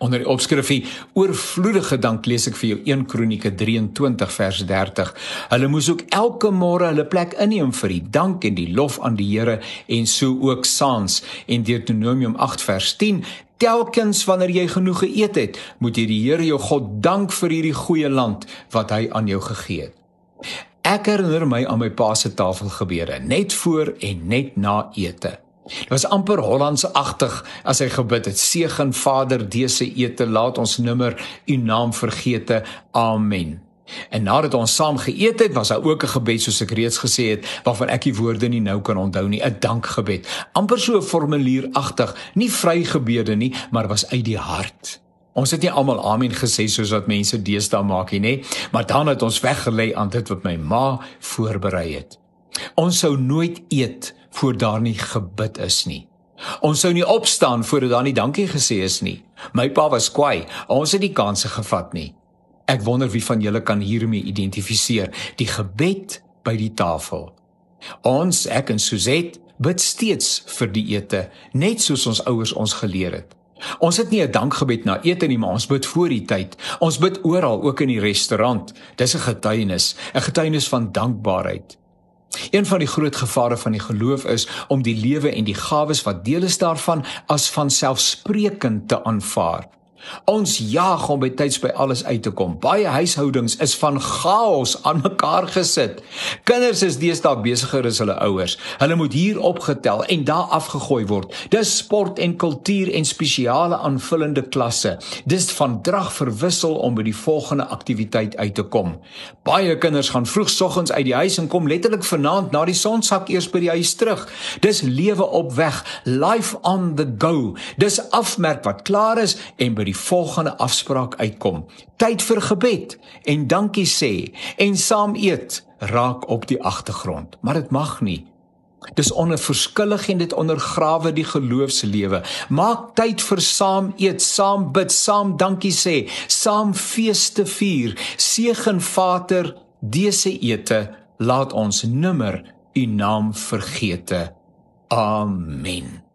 Onder die opskrifie oorvloedige dank lees ek vir jou 1 Kronieke 23 vers 30. Hulle moes ook elke môre hulle plek inneem vir die dank en die lof aan die Here en so ook saans en Deuteronomium 8 vers 10 Telkens wanneer jy genoeg geëet het, moet jy die Here jou God dank vir hierdie goeie land wat hy aan jou gegee het. Ek herinner my aan my pa se tafelgebede, net voor en net na ete. Dit was amper Hollandsagtig as hy gebid het: Seën Vader dese ete, laat ons nimmer u naam vergeete. Amen. En nadat ons saam geëet het, was daar ook 'n gebed soos ek reeds gesê het, waarvan ek die woorde nie nou kan onthou nie, 'n dankgebed. Amper so 'n formulieragtig, nie vrygebede nie, maar was uit die hart. Ons het nie almal amen gesê soos wat mense deesdae maak nie, nê, maar dan het ons weggelê aan dit wat my ma voorberei het. Ons sou nooit eet voor daar nie gebid is nie. Ons sou nie opstaan voordat daar nie dankie gesê is nie. My pa was kwaai. Ons het die kanse gevat nie. Ek wonder wie van julle kan hiermee identifiseer die gebed by die tafel. Ons, ek en Suzette, bid steeds vir die ete, net soos ons ouers ons geleer het. Ons het nie 'n dankgebed na ete nie, maar ons bid voor die tyd. Ons bid oral, ook in die restaurant. Dis 'n getuienis, 'n getuienis van dankbaarheid. Een van die groot gevare van die geloof is om die lewe en die gawes wat deel is daarvan as vanselfsprekend te aanvaar. Ons jaag om by tyds by alles uit te kom. Baie huishoudings is van chaos aan mekaar gesit. Kinders is deesdae besigger as hulle ouers. Hulle moet hier opgetel en daar afgegooi word. Dis sport en kultuur en spesiale aanvullende klasse. Dis van drag verwissel om by die volgende aktiwiteit uit te kom. Baie kinders gaan vroegsoggens uit die huis en kom letterlik vanaand na die sonsak eers by die huis terug. Dis lewe op weg, life on the go. Dis afmerk wat klaar is en by die volgende afspraak uitkom. Tyd vir gebed en dankie sê en saam eet raak op die agtergrond. Maar dit mag nie. Dis onverskillig en dit ondergrawe die geloofslewe. Maak tyd vir saam eet, saam bid, saam dankie sê, saam feeste vier. Seën Vader dese ete, laat ons nimmer u naam vergeete. Amen.